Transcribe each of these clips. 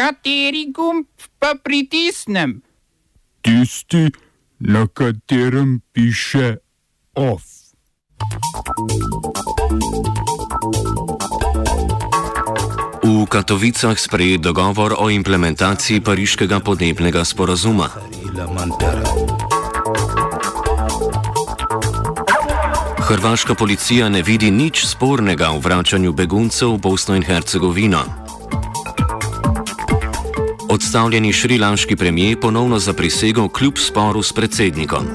Kateri gumb pa pritisnem? Tisti, na katerem piše OF. V Katovicah sprejet dogovor o implementaciji pariškega podnebnega sporazuma. Hrvaška policija ne vidi nič spornega v vračanju beguncev v Bosno in Hercegovino. Odstavljeni šrilanški premijer ponovno zaprisegel kljub sporu s predsednikom.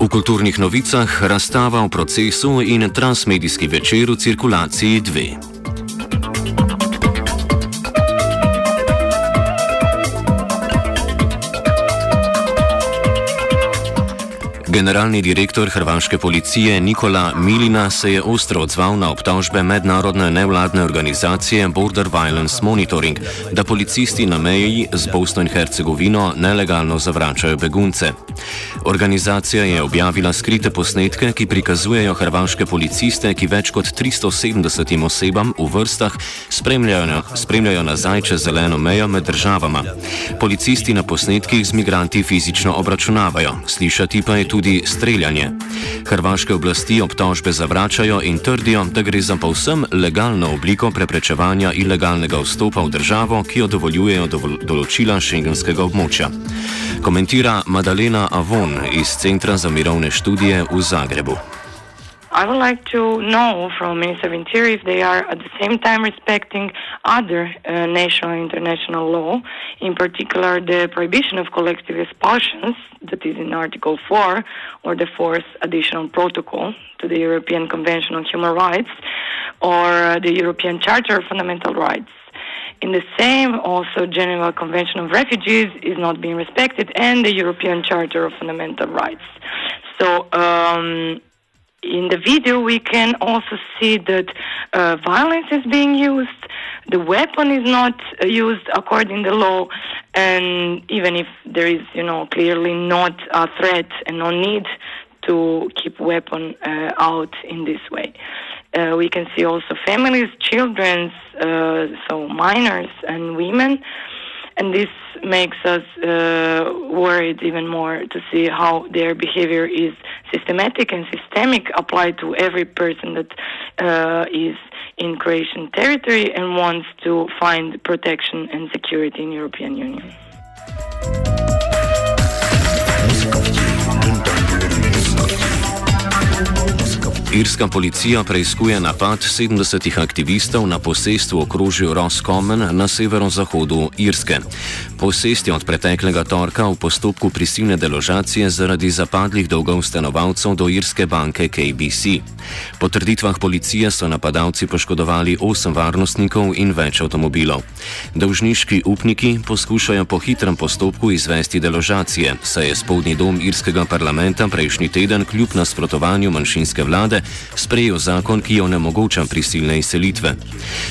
V kulturnih novicah razstava v procesu in transmedijski večer v cirkulaciji 2. Generalni direktor hrvaške policije Nikola Milina se je ostro odzval na obtožbe mednarodne nevladne organizacije Border Violence Monitoring, da policisti na meji z Bosno in Hercegovino nelegalno zavračajo begunce. Organizacija je objavila skrite posnetke, ki prikazujejo hrvaške policiste, ki več kot 370 osebam v vrstah spremljajo, spremljajo nazaj čez zeleno mejo med državama. Policisti na posnetkih z migranti fizično obračunavajo, slišati pa je tudi tudi streljanje. Hrvaške oblasti obtožbe zavračajo in trdijo, da gre za povsem legalno obliko preprečevanja ilegalnega vstopa v državo, ki jo dovoljujejo določila šengenskega območja. Komentira Madalena Avon iz Centra za mirovne študije v Zagrebu. I would like to know from Minister of Interior if they are at the same time respecting other uh, national and international law, in particular the prohibition of collective expulsions, that is in Article 4, or the fourth additional protocol to the European Convention on Human Rights, or uh, the European Charter of Fundamental Rights. In the same, also, Geneva Convention of Refugees is not being respected, and the European Charter of Fundamental Rights. So, um, in the video, we can also see that uh, violence is being used. The weapon is not uh, used according to the law, and even if there is, you know, clearly not a threat and no need to keep weapon uh, out in this way. Uh, we can see also families, children, uh, so minors and women and this makes us uh, worried even more to see how their behavior is systematic and systemic applied to every person that uh, is in Croatian territory and wants to find protection and security in European Union. Irska policija preizkuje napad 70 aktivistov na posestvu okrožju Roscommon na severozahodu Irske. Posest je od preteklega torka v postopku prisilne deložacije zaradi zapadlih dolgov stanovalcev do irske banke KBC. Po trditvah policije so napadalci poškodovali 8 varnostnikov in več avtomobilov. Dolžniški upniki poskušajo po hitrem postopku izvesti deložacije, saj je spodnji dom irskega parlamenta prejšnji teden kljub nasprotovanju manjšinske vlade sprejel zakon, ki onemogoča prisilne izselitve.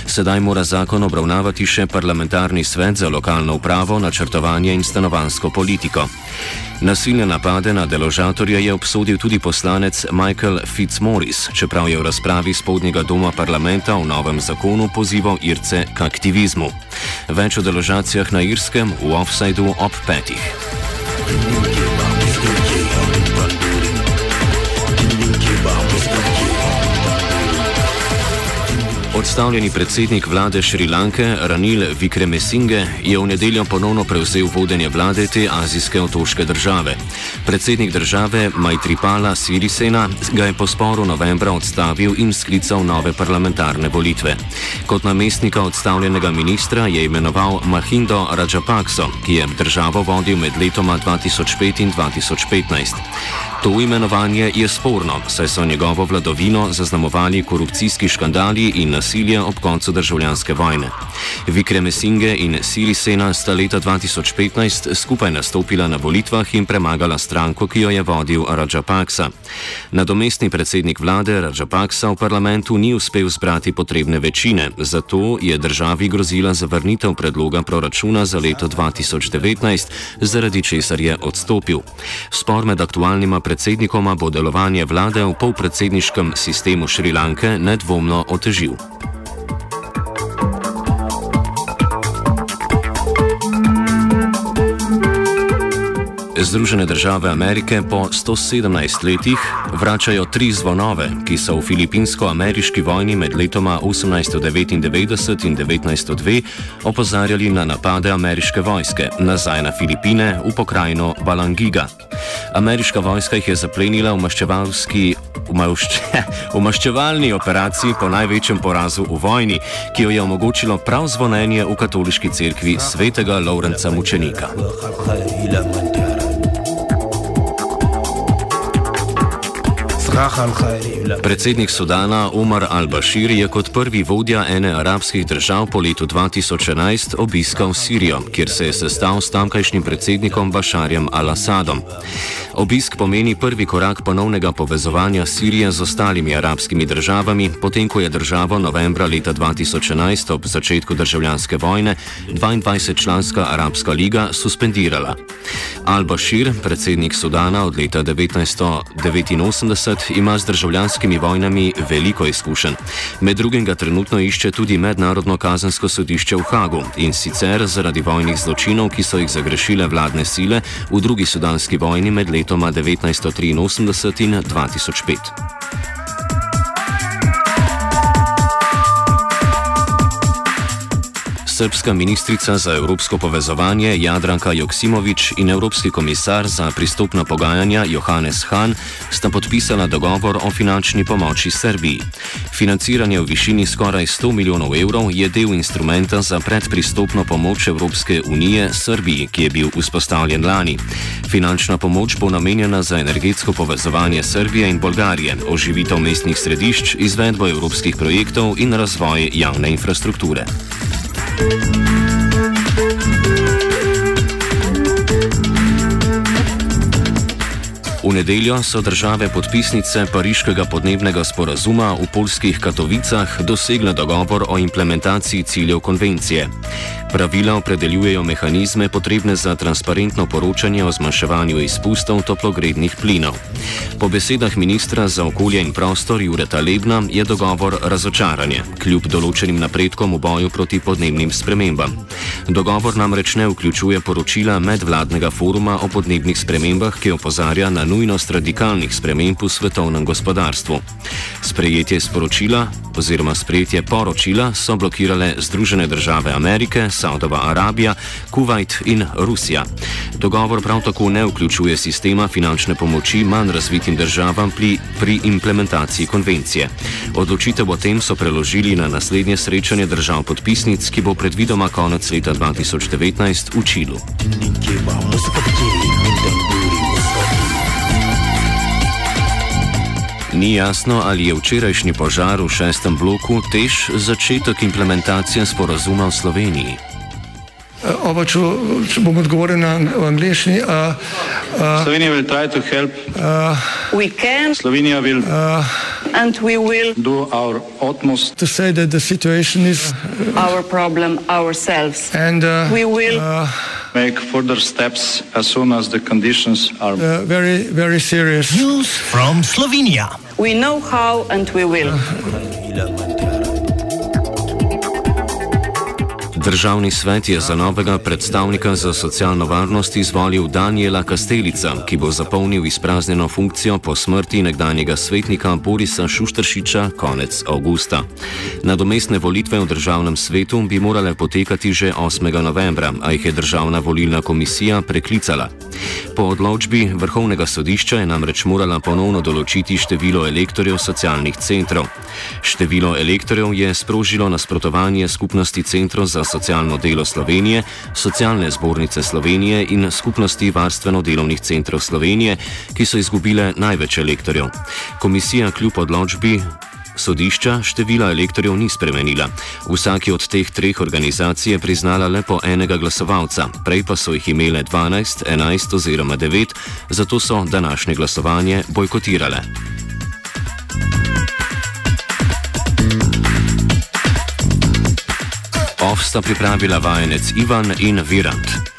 Sedaj mora zakon obravnavati še parlamentarni svet za lokalno upravo, načrtovanje in stanovansko politiko. Nasilne napade na deložatorje je obsodil tudi poslanec Michael Fitzmaurice, čeprav je v razpravi spodnjega doma parlamenta v novem zakonu pozival Irce k aktivizmu. Več o deložacijah na Irskem v offsajdu ob petih. Odstavljeni predsednik vlade Šrilanke Ranil Vikremesinge je v nedeljo ponovno prevzel vodenje vlade te azijske otoške države. Predsednik države Majtripala Sirisena ga je po sporu novembra odstavil in sklical nove parlamentarne volitve. Kot namestnika odstavljenega ministra je imenoval Mahindo Rajapakso, ki je državo vodil med letoma 2005 in 2015. To imenovanje je sporno, saj so njegovo vladovino zaznamovali korupcijski škandali in nasilje ob koncu državljanske vojne. Vikreme Singe in Siri Sena sta leta 2015 skupaj nastopila na volitvah in premagala stranko, ki jo je vodil Rajapaksa. Nadomestni predsednik vlade Rajapaksa v parlamentu ni uspel zbrati potrebne večine, zato je državi grozila zavrnitev predloga proračuna za leto 2019, zaradi česar je odstopil. Spor med aktualnima predsednikoma predsednikoma bo delovanje vlade v polpredsedniškem sistemu Šrilanke nedvomno otežil. Združene države Amerike po 117 letih vračajo tri zvonove, ki so v filipinsko-ameriški vojni med letoma 1899 in 1902 opozarjali na napade ameriške vojske nazaj na Filipine v pokrajino Balangiga. Ameriška vojska jih je zaplenila v maščevalski. V maščevalni operaciji po največjem porazu v vojni, ki jo je omogočilo prav zvonjenje v katoliški cerkvi svetega Lawrenca Mučenika. Predsednik Sudana Omar al-Bashir je kot prvi vodja ene arabskih držav po letu 2011 obiskal Sirijo, kjer se je sestal s tamkajšnjim predsednikom Basharjem al-Assadom. Obisk pomeni prvi korak ponovnega povezovanja Sirije z ostalimi arabskimi državami, potem ko je državo novembra leta 2011 ob začetku državljanske vojne 22-članska Arabska liga suspendirala. Al-Bashir, predsednik Sudana od leta 1989, ima z državljanskimi vojnami veliko izkušenj. Med drugim ga trenutno išče tudi Mednarodno kazensko sodišče v Hagu in sicer zaradi vojnih zločinov, ki so jih zagrešile vladne sile v drugi sudanski vojni med letoma 1983 in 2005. srpska ministrica za evropsko povezovanje Jadranka Joksimovič in evropski komisar za pristopna pogajanja Johannes Hahn sta podpisala dogovor o finančni pomoči Srbiji. Financiranje v višini skoraj 100 milijonov evrov je del instrumenta za predpristopno pomoč Evropske unije Srbiji, ki je bil vzpostavljen lani. Finančna pomoč bo namenjena za energetsko povezovanje Srbije in Bolgarije, oživitev mestnih središč, izvedbo evropskih projektov in razvoj javne infrastrukture. Thank you. V nedeljo so države podpisnice Pariškega podnebnega sporazuma v polskih Katovicah dosegle dogovor o implementaciji ciljev konvencije. Pravila opredeljujejo mehanizme potrebne za transparentno poročanje o zmanjševanju izpustov toplogrednih plinov. Po besedah ministra za okolje in prostor Jureta Lebna je dogovor razočaranje, kljub določenim napredkom v boju proti podnebnim spremembam. Dogovor namreč ne vključuje poročila medvladnega foruma o podnebnih spremembah, ki opozarja na nujnost radikalnih sprememb v svetovnem gospodarstvu. Sprejetje sporočila oziroma sprejetje poročila so blokirale Združene države Amerike, Saudova Arabija, Kuwait in Rusija. Dogovor prav tako ne vključuje sistema finančne pomoči manj razvitim državam pri, pri implementaciji konvencije. Odločitev o tem so preložili na naslednje srečanje držav podpisnic, ki bo predvidoma konec leta 2019 v Čilu. Ni jasno, ali je včerajšnji požar v šestem bloku tež začetek implementacije sporazuma v Sloveniji. Uh, oba, če, če bom odgovoril na angliški. Uh, uh, Slovenija bo poskušala pomagati. Slovenija bo naredila naš utmost, da bo rekla, da je situacija naš problem, naš sebe. In bomo naredili nadaljnje korake, as soon as the conditions are uh, very, very serious. News from Slovenia. We know how and we will. Državni svet je za novega predstavnika za socialno varnost izvolil Daniela Kastelica, ki bo zapolnil izpraznjeno funkcijo po smrti nekdanjega svetnika Borisa Šuštršiča konec avgusta. Nadomestne volitve v državnem svetu bi morale potekati že 8. novembra, a jih je državna volilna komisija preklicala. Po odločbi vrhovnega sodišča je namreč morala ponovno določiti število elektorjev socialnih centrov. Število elektorjev je sprožilo nasprotovanje skupnosti centrov za socialno delo Slovenije, socialne zbornice Slovenije in skupnosti varstveno-delovnih centrov Slovenije, ki so izgubile največ elektorjev. Komisija kljub odločbi. Sodišča števila elektorjev ni spremenila. Vsaki od teh treh organizacij je priznala le po enega glasovalca, prej pa so jih imele 12, 11 oziroma 9, zato so današnje glasovanje bojkotirale. Ovsta pripravila vajenec Ivan in Virant.